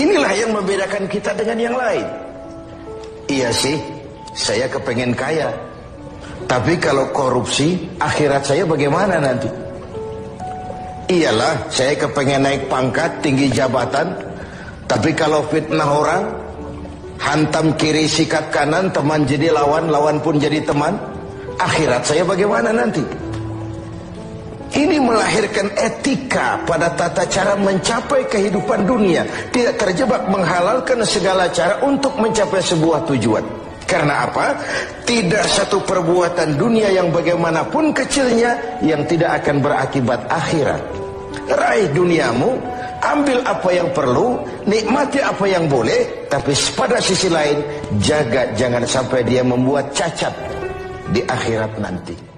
Inilah yang membedakan kita dengan yang lain. Iya sih, saya kepengen kaya. Tapi kalau korupsi, akhirat saya bagaimana nanti? Iyalah, saya kepengen naik pangkat, tinggi jabatan. Tapi kalau fitnah orang, hantam kiri sikat kanan, teman jadi lawan, lawan pun jadi teman. Akhirat saya bagaimana nanti? Ini melahirkan etika pada tata cara mencapai kehidupan dunia. Tidak terjebak menghalalkan segala cara untuk mencapai sebuah tujuan. Karena apa? Tidak satu perbuatan dunia yang bagaimanapun kecilnya yang tidak akan berakibat akhirat. Raih duniamu, ambil apa yang perlu, nikmati apa yang boleh, tapi pada sisi lain jaga jangan sampai dia membuat cacat di akhirat nanti.